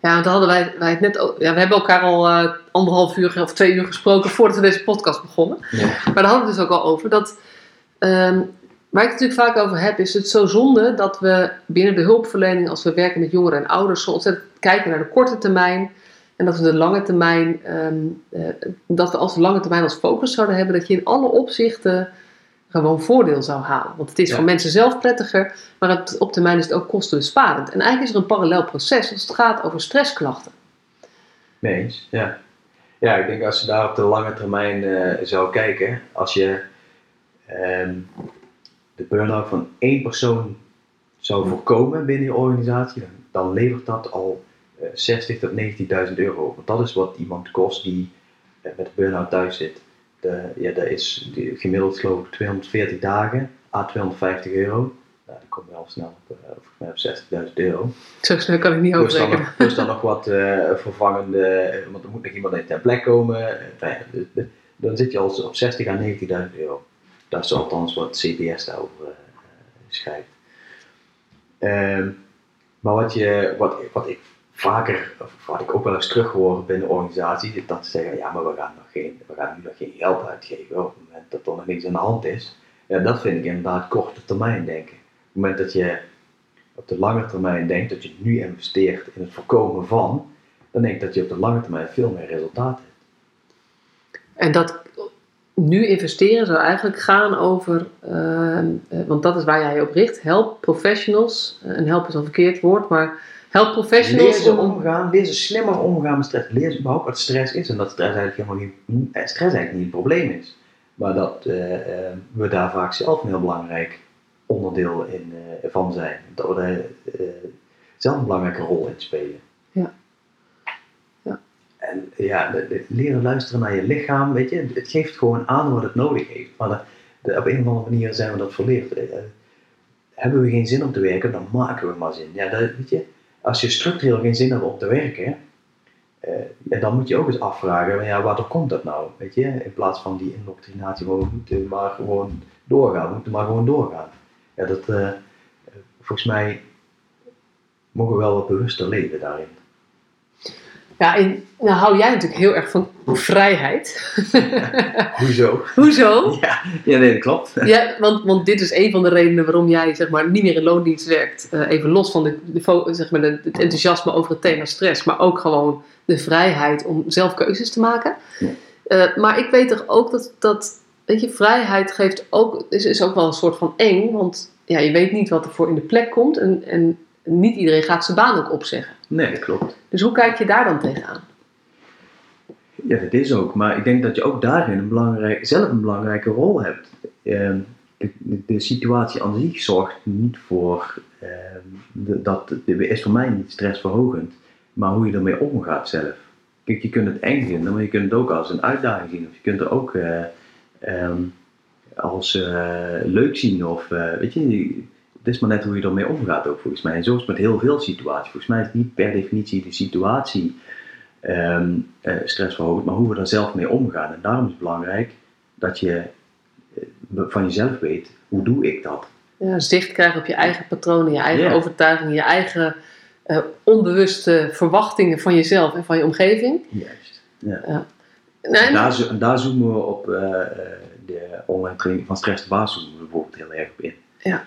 Ja, want hadden wij, wij het net, ja, we hebben elkaar al anderhalf uur of twee uur gesproken voordat we deze podcast begonnen. Ja. Maar daar hadden we het dus ook al over dat. Um, Waar ik het natuurlijk vaak over heb, is het zo zonde dat we binnen de hulpverlening, als we werken met jongeren en ouders, zo ontzettend kijken naar de korte termijn en dat we de lange termijn, ehm, eh, dat we als de lange termijn als focus zouden hebben, dat je in alle opzichten gewoon voordeel zou halen. Want het is voor mensen zelf prettiger, maar het, op termijn is het ook kostenbesparend. En eigenlijk is er een parallel proces als het gaat over stressklachten. Nee eens, ja. Ja, ik denk als je daar op de lange termijn uh, zou kijken, als je ehm, de burn-out van één persoon zou voorkomen binnen je organisatie, dan, dan levert dat al 60 tot 90.000 euro. Want dat is wat iemand kost die eh, met burn-out thuis zit. De, ja, dat is gemiddeld geloof ik 240 dagen, à 250 euro. Nou, dan kom je al snel op, uh, op 60.000 euro. Zo snel kan ik niet overrekenen. Dus dan, dus dan nog wat uh, vervangende, want er moet nog iemand in ter plek komen. Dan zit je al op 60 à 90.000 euro. Dat is althans wat CBS daarover schrijft. Ehm, maar wat, je, wat, wat ik vaker, wat ik ook wel eens terughoor binnen organisaties, dat ze zeggen, ja, maar we gaan, nog geen, we gaan nu nog geen geld uitgeven op het moment dat er nog niks aan de hand is. Ja, dat vind ik inderdaad korte termijn denken. Op het moment dat je op de lange termijn denkt dat je nu investeert in het voorkomen van, dan denk ik dat je op de lange termijn veel meer resultaat hebt. En dat nu investeren zou eigenlijk gaan over, ehm, eh, want dat is waar jij je op richt, help professionals, eh, en help is een verkeerd woord, maar Help professionals leer om... omgaan, leer ze slimmer omgaan met stress. Leer ze überhaupt wat stress is en dat stress eigenlijk helemaal niet, eh, stress eigenlijk niet het probleem is. Maar dat uh, we daar vaak zelf een heel belangrijk onderdeel in, uh, van zijn. Dat we daar zelf een belangrijke rol in spelen. Ja. ja. En ja, de, leren luisteren naar je lichaam, weet je, het geeft gewoon aan wat het nodig heeft. Maar de, op een of andere manier zijn we dat verleerd. hebben we geen zin om te werken, dan maken we maar zin. Ja, dat, weet je, als je structureel geen zin hebt om te werken, eh, ja, dan moet je ook eens afvragen, ja, waardoor komt dat nou? Weet je? In plaats van die indoctrinatie, we moeten maar gewoon doorgaan, we moeten maar gewoon doorgaan. Ja, dat, eh, volgens mij mogen we wel wat bewuster leven daarin. Ja, en nou hou jij natuurlijk heel erg van vrijheid. Hoezo? Hoezo? Ja, ja nee, dat klopt. Ja, want, want dit is een van de redenen waarom jij zeg maar, niet meer in loondienst werkt. Eh, even los van de, zeg maar, de- het enthousiasme over het thema stress, maar ook gewoon de vrijheid om zelf keuzes te maken. Ja. Eh, maar ik weet toch ook dat, dat weet je, vrijheid geeft ook, is, is ook wel een soort van eng, want ja, je weet niet wat er voor in de plek komt en, en niet iedereen gaat zijn baan ook opzeggen. Nee, dat klopt. Dus hoe kijk je daar dan tegenaan? Ja, dat is ook. Maar ik denk dat je ook daarin een zelf een belangrijke rol hebt. Ehm, de, de- situatie aan zich zorgt niet voor, ehm, dat de, is voor mij niet stressverhogend, maar hoe je ermee omgaat zelf. Kijk, je kunt het eng vinden, maar je kunt het ook als een uitdaging zien. Of je kunt het ook eh, ehm, als eh, leuk zien. Of eh, weet je, het is maar net hoe je ermee omgaat ook volgens mij. En zo is het met heel veel situaties. Volgens mij is niet per definitie de situatie ehm eh, stressverhogend, maar hoe we er zelf mee omgaan. En daarom is het belangrijk dat je eh, van jezelf weet, hoe doe ik dat? Ja, zicht krijgen op je eigen patronen, je eigen Ja. overtuigingen, je eigen eh, onbewuste verwachtingen van jezelf en van je omgeving. Juist. Nee, En daar, zo- en daar zoomen we op de online training van Stress de Baas zoomen we bijvoorbeeld heel erg op in. Ja.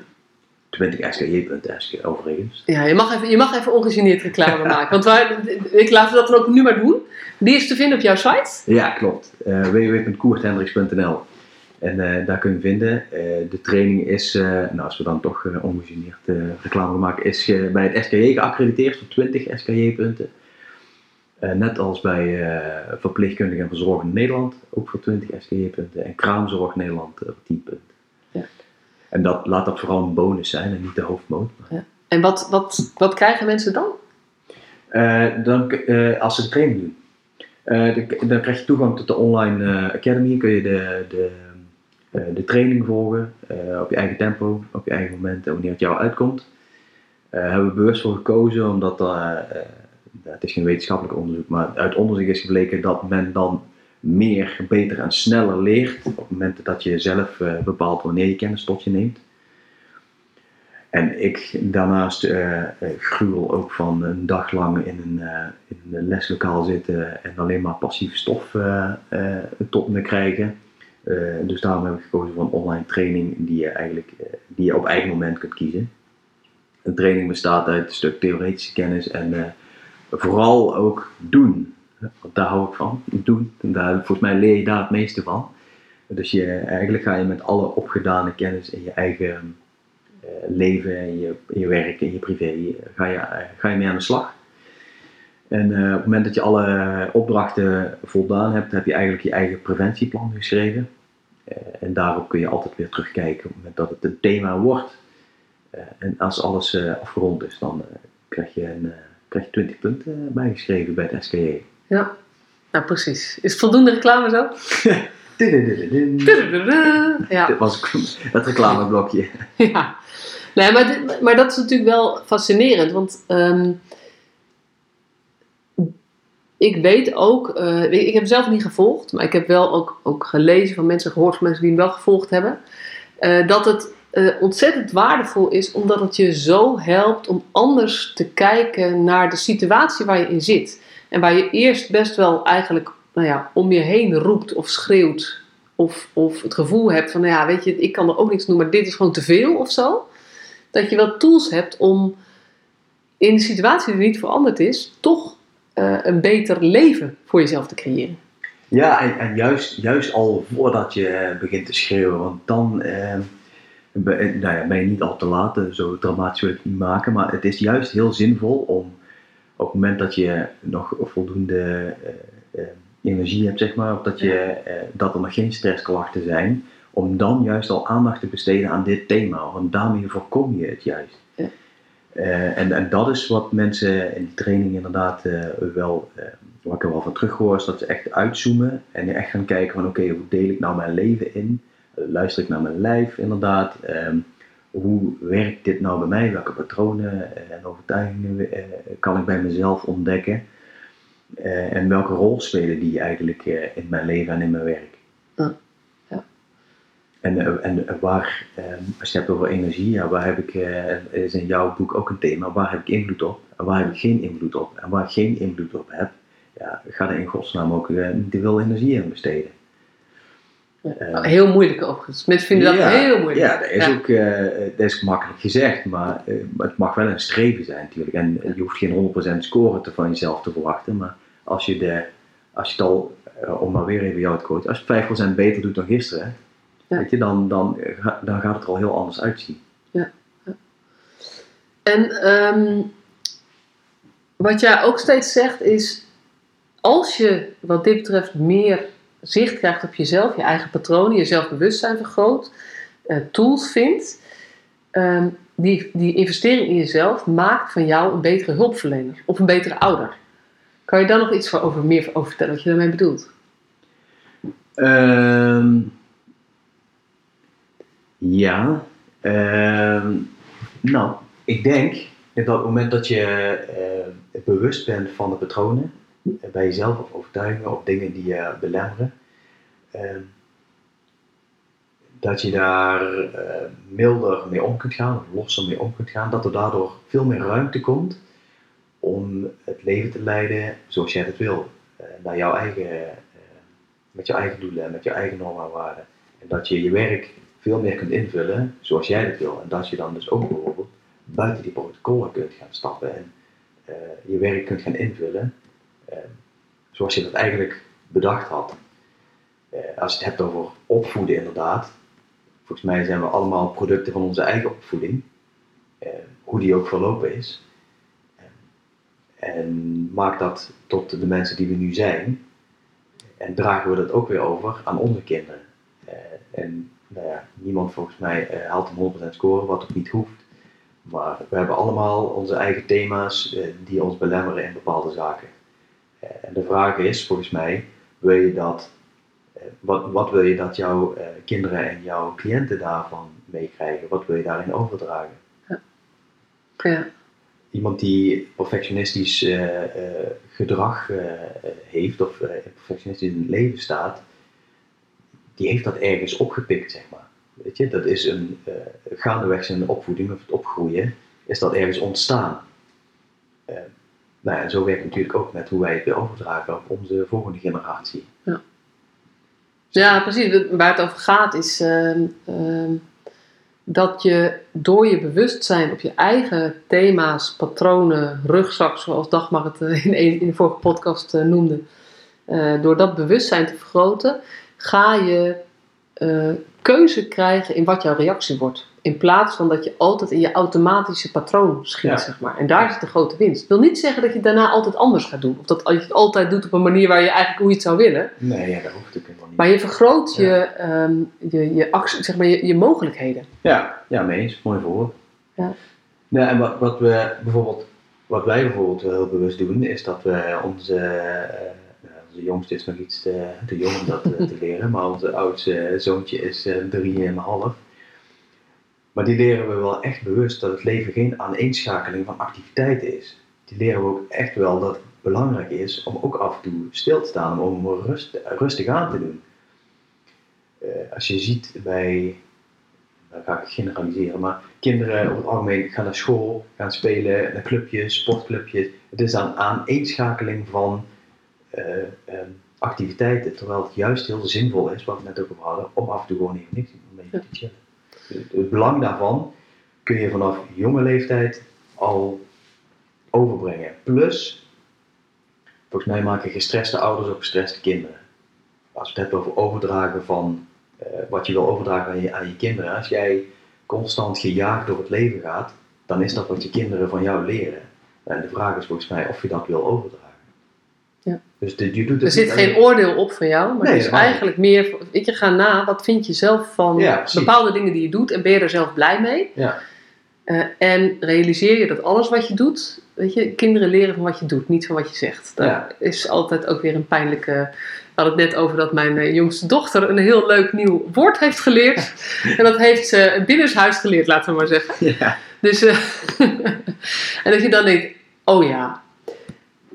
20skj.sk overigens. ja, je, mag even, je mag even ongegeneerd reclame maken. Want wij, ik laat dat dan ook nu maar doen. Die is te vinden op jouw site. Ja, klopt. Uh, www.koerthendricks.nl En eh, daar kun je vinden. Eh, de training is, eh, nou als we dan toch eh, ongegeneerd eh, reclame maken, is eh, bij het SKJ geaccrediteerd voor 20 SKJ-punten. Eh, net als bij eh verpleegkundigen en verzorgend Nederland, ook voor 20 SKJ-punten. En kraamzorg Nederland eh, voor 10 punten. Ja. En dat, laat dat vooral een bonus zijn en niet de hoofdmoot. En wat, wat, wat krijgen mensen dan? Eh, dan, eh, als ze de training doen. Eh, de- dan krijg je toegang tot de online academy. Kun je de, de, de training volgen op je eigen tempo, op je eigen moment en wanneer het jou uitkomt. Eh hebben we bewust voor gekozen, omdat het is geen wetenschappelijk onderzoek, maar uit onderzoek is gebleken dat men dan meer, beter en sneller leert op het moment dat je zelf eh, bepaalt wanneer je kennis tot je neemt. En ik daarnaast eh, gruwel ook van een dag lang in een, eh, in een leslokaal zitten en alleen maar passieve stof tot me krijgen. Dus daarom heb ik gekozen voor een online training die je eigenlijk die je op eigen moment kunt kiezen. Een training bestaat uit een stuk theoretische kennis en vooral ook doen. Want daar hou ik van, doen. En Daar, volgens mij leer je daar het meeste van. Dus je, eigenlijk ga je met alle opgedane kennis in je eigen eh, leven, in je, in je werk, in je privé, eh, ga je, eh, ga je mee aan de slag. En op het moment dat je alle opdrachten voldaan hebt, heb je eigenlijk je eigen preventieplan geschreven. En daarop kun je altijd weer terugkijken op het moment dat het een thema wordt. En als alles afgerond is, dan krijg, je een, krijg je 20 punten bijgeschreven bij het SKJ. Ja, nou precies. Is het voldoende reclame zo? Ja. Dit was het reclameblokje. Ja, nee, maar, dit- maar dat is natuurlijk wel fascinerend, want ehm, ik weet ook, eh, ik ik heb zelf niet gevolgd, maar ik heb wel ook, ook gelezen van mensen, gehoord van mensen die hem wel gevolgd hebben, eh, dat het eh, ontzettend waardevol is omdat het je zo helpt om anders te kijken naar de situatie waar je in zit. En waar je eerst best wel eigenlijk nou ja, om je heen roept of schreeuwt of, of het gevoel hebt van, nou ja, weet je, ik kan er ook niks doen, maar dit is gewoon te veel of zo. Dat je wel tools hebt om in de situatie die niet veranderd is, toch eh, een beter leven voor jezelf te creëren. Ja, en, juist, juist al voordat je eh, begint te schreeuwen, want dan eh, ben, nou ja, ben je niet al te laat, eh, zo dramatisch wil ik het niet maken, maar het is juist heel zinvol om op het moment dat je nog voldoende eh, eh, energie hebt, zeg maar, of dat, je, eh, dat er nog geen stressklachten zijn, om dan juist al aandacht te besteden aan dit thema, want daarmee voorkom je het juist. Ja. En, en dat is wat mensen in die training inderdaad wel, wat ik er wel van terughoor, is dat ze echt uitzoomen en echt gaan kijken van oké, hoe deel ik nou mijn leven in? Luister ik naar mijn lijf inderdaad? Ehm, hoe werkt dit nou bij mij? Welke patronen en overtuigingen eh, kan ik bij mezelf ontdekken? Eh, en welke rol spelen die eigenlijk eh, in mijn leven en in mijn werk? Ja. Ja. En, eh, en eh, waar, eh, als je het hebt over energie, ja, waar heb ik, eh, is in jouw boek ook een thema, waar heb ik invloed op en waar heb ik geen invloed op? En waar ik geen invloed op heb, ja, ga er in godsnaam ook eh, niet te veel energie in besteden. Eh, Heel moeilijk overigens. Mensen vinden dat heel moeilijk. Ja, dat is Ja. ook eh, dat is makkelijk gezegd, maar eh, maar het mag wel een streven zijn natuurlijk. En je hoeft geen 100% score te van jezelf te verwachten, maar als je, de, als je het al, om maar weer even jou te quoten, als je het 5% beter doet dan gisteren, Ja. weet je, dan, dan, dan gaat het er al heel anders uitzien. En ehm, wat jij ook steeds zegt is, als je wat dit betreft meer zicht krijgt op jezelf, je eigen patronen, je zelfbewustzijn vergroot, eh, tools vindt, ehm, die, die investering in jezelf maakt van jou een betere hulpverlener of een betere ouder. Kan je daar nog iets voor over, meer over vertellen wat je daarmee bedoelt? Ehm, ja, ehm, nou, ik denk dat op het moment dat je eh, bewust bent van de patronen bij jezelf of overtuigingen of dingen die je belemmeren, ehm, dat je daar eh, milder mee om kunt gaan of losser mee om kunt gaan, dat er daardoor veel meer ruimte komt om het leven te leiden zoals jij het wil, eh, naar jouw eigen eh, met je eigen doelen en met je eigen normen en waarden. En dat je je werk veel meer kunt invullen zoals jij dat wil. En dat je dan dus ook bijvoorbeeld buiten die protocollen kunt gaan stappen en eh, je werk kunt gaan invullen zoals je dat eigenlijk bedacht had. Eh, als je het hebt over opvoeden inderdaad, volgens mij zijn we allemaal producten van onze eigen opvoeding, eh, hoe die ook verlopen is. Eh, en maak dat tot de mensen die we nu zijn. En dragen we dat ook weer over aan onze kinderen. Eh, en nou ja, niemand volgens mij eh, haalt een 100% score, wat ook niet hoeft. Maar we hebben allemaal onze eigen thema's eh, die ons belemmeren in bepaalde zaken. Eh, en de vraag is volgens mij, wil je dat, eh, wat, wat wil je dat jouw eh, kinderen en jouw cliënten daarvan meekrijgen? Wat wil je daarin overdragen? Ja, iemand die perfectionistisch gedrag heeft of perfectionistisch in het leven staat, die heeft dat ergens opgepikt, zeg maar. Weet je, dat is een gaandeweg zijn opvoeding of het opgroeien, is dat ergens ontstaan. Nou ja, en zo werkt het natuurlijk ook met hoe wij het weer overdragen op onze volgende generatie. Ja, precies. Waar het over gaat is ehm, ehm, dat je door je bewustzijn op je eigen thema's, patronen, rugzak, zoals Dagmar het eh, in, in de vorige podcast eh, noemde, eh, door dat bewustzijn te vergroten, ga je keuze krijgen in wat jouw reactie wordt. In plaats van dat je altijd in je automatische patroon schiet, Ja. zeg maar. En daar zit de grote winst. Dat wil niet zeggen dat je daarna altijd anders gaat doen. Of dat je het altijd doet op een manier waar je eigenlijk hoe je het zou willen. Nee, ja, dat hoeft natuurlijk helemaal niet. Maar je vergroot Ja. je, ehm, je, je, actie- zeg maar, je, je mogelijkheden. Ja, ja, mee eens. Mooi voorbeeld. Ja. Ja, en wat, wat we bijvoorbeeld, wat wij bijvoorbeeld wel heel bewust doen, is dat we onze, eh, nou, onze jongste is nog iets te, te jong om dat eh, te leren, maar onze oudste zoontje is eh, drie en een half. Maar die leren we wel echt bewust dat het leven geen aaneenschakeling van activiteiten is. Die leren we ook echt wel dat het belangrijk is om ook af en toe stil te staan, om rust, rustig aan te doen. Eh, als je ziet bij dan ga ik generaliseren, maar kinderen over het algemeen gaan naar school, gaan spelen, naar clubjes, sportclubjes. Het is een aaneenschakeling van eh, ehm, activiteiten, terwijl het juist heel zinvol is, wat we net ook over hadden, om af en toe gewoon even niks te doen, om even te chillen. Het, belang daarvan kun je vanaf jonge leeftijd al overbrengen. Plus, volgens mij maken gestreste ouders ook gestreste kinderen. Als we het hebben over overdragen van eh, wat je wil overdragen aan je kinderen. Als jij constant gejaagd door het leven gaat, dan is dat wat je kinderen van jou leren. En de vraag is volgens mij of je dat wil overdragen. Ja. Dus de, je doet het Er zit geen oordeel op van jou, maar Nee, het is niet. eigenlijk meer, weet je, ga na, wat vind je zelf van Ja, bepaalde dingen die je doet en ben je er zelf blij mee? Ja. Eh, en realiseer je dat alles wat je doet, weet je, kinderen leren van wat je doet, niet van wat je zegt. Dat Ja. is altijd ook weer een pijnlijke. We hadden het net over dat mijn eh, jongste dochter een heel leuk nieuw woord heeft geleerd. en dat heeft ze binnenshuis geleerd, laten we maar zeggen. Ja. Dus, eh, en dat je dan denkt, oh ja,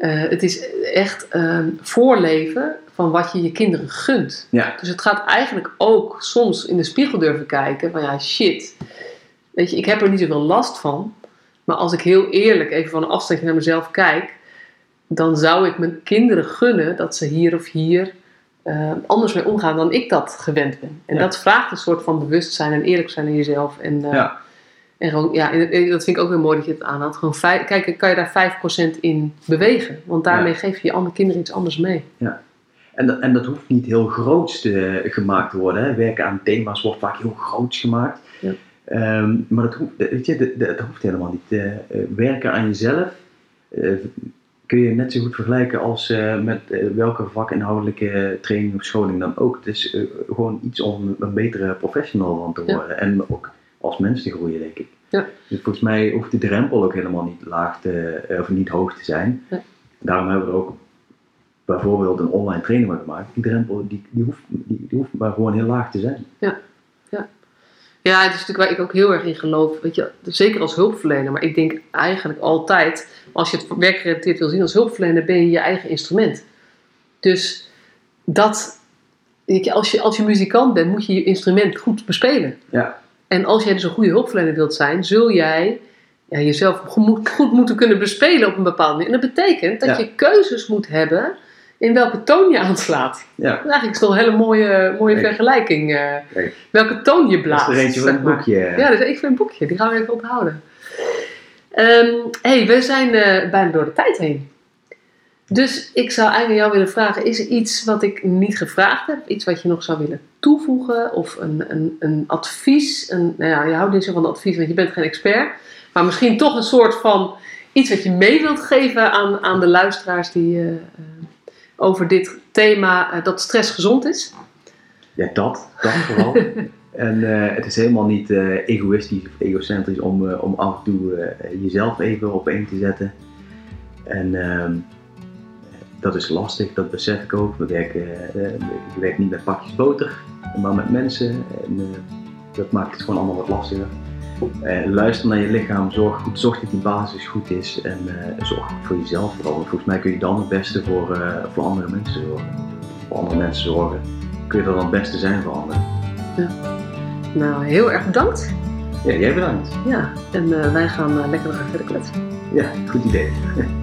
eh, het is echt ehm, voorleven van wat je je kinderen gunt. Ja. Dus het gaat eigenlijk ook soms in de spiegel durven kijken van ja, shit. Weet je, ik heb er niet zoveel last van. Maar als ik heel eerlijk even van een afstandje naar mezelf kijk, dan zou ik mijn kinderen gunnen dat ze hier of hier eh, anders mee omgaan dan ik dat gewend ben. En Ja. dat vraagt een soort van bewustzijn en eerlijk zijn in jezelf. En, eh, Ja. En gewoon, ja, en, dat vind ik ook weer mooi dat je het aanhaalt. Gewoon vijf, kijk, kan je daar 5% in bewegen? Want daarmee Ja. geef je je andere kinderen iets anders mee. En, dat- en dat hoeft niet heel groots te, gemaakt te worden. Hè. Werken aan thema's wordt vaak heel groots gemaakt. Ja. Ehm, maar dat hoeft, weet je, dat, dat hoeft helemaal niet. Eh, eh, werken aan jezelf eh, kun je net zo goed vergelijken als eh, met eh, welke vakinhoudelijke training of scholing dan ook. Het is eh, gewoon iets om een betere professional van te Ja. worden. En ook als mens te groeien, denk ik. Ja. Dus volgens mij hoeft de drempel ook helemaal niet laag te, eh, of niet hoog te zijn. Ja. Daarom hebben we er ook bijvoorbeeld een online training van gemaakt. Die drempel die, die, hoeft, die, die hoeft maar gewoon heel laag te zijn. Ja, het is natuurlijk waar ik ook heel erg in geloof. Weet je, zeker als hulpverlener. Maar ik denk eigenlijk altijd, als je het werkgerelateerd wil zien als hulpverlener, ben je je eigen instrument. Dus dat, als, je, als je muzikant bent, moet je je instrument goed bespelen. Ja. En als jij dus een goede hulpverlener wilt zijn, zul jij ja, jezelf goed, goed moeten kunnen bespelen op een bepaalde manier. En dat betekent dat Ja. je keuzes moet hebben in welke toon je aanslaat. Ja, Dat is eigenlijk toch een hele mooie, mooie vergelijking. eh, welke toon je dat blaast. is er eentje van maar. boekje. Ja, dus ik vind een boekje. Die gaan we even onthouden. Ehm hey, we zijn eh, bijna door de tijd heen. Dus ik zou eigenlijk jou willen vragen: is er iets wat ik niet gevraagd heb? Iets wat je nog zou willen toevoegen? Of een, een, een advies? Een, nou ja, je houdt niet zo van advies, want je bent geen expert. Maar misschien toch een soort van iets wat je mee wilt geven aan, aan de luisteraars die eh, eh, over dit thema eh, dat stress gezond is. Ja, dat, dat vooral. en het is helemaal niet egoïstisch of egocentrisch om, om af en toe jezelf even op één te zetten. En ehm, dat is lastig, dat besef ik ook. We werken, eh, je werkt niet met pakjes boter, maar met mensen. En, eh, dat maakt het gewoon allemaal wat lastiger. Eh, luister naar je lichaam, zorg, goed, zorg dat die basis goed is en eh, zorg voor jezelf vooral. Want volgens mij kun je dan het beste voor, eh, voor andere mensen zorgen. Voor andere mensen zorgen kun je er dan het beste zijn voor anderen. Nou, heel erg bedankt. Ja, jij bedankt. Ja, en eh, wij gaan eh, lekker nog even verder kletsen. Ja, goed idee.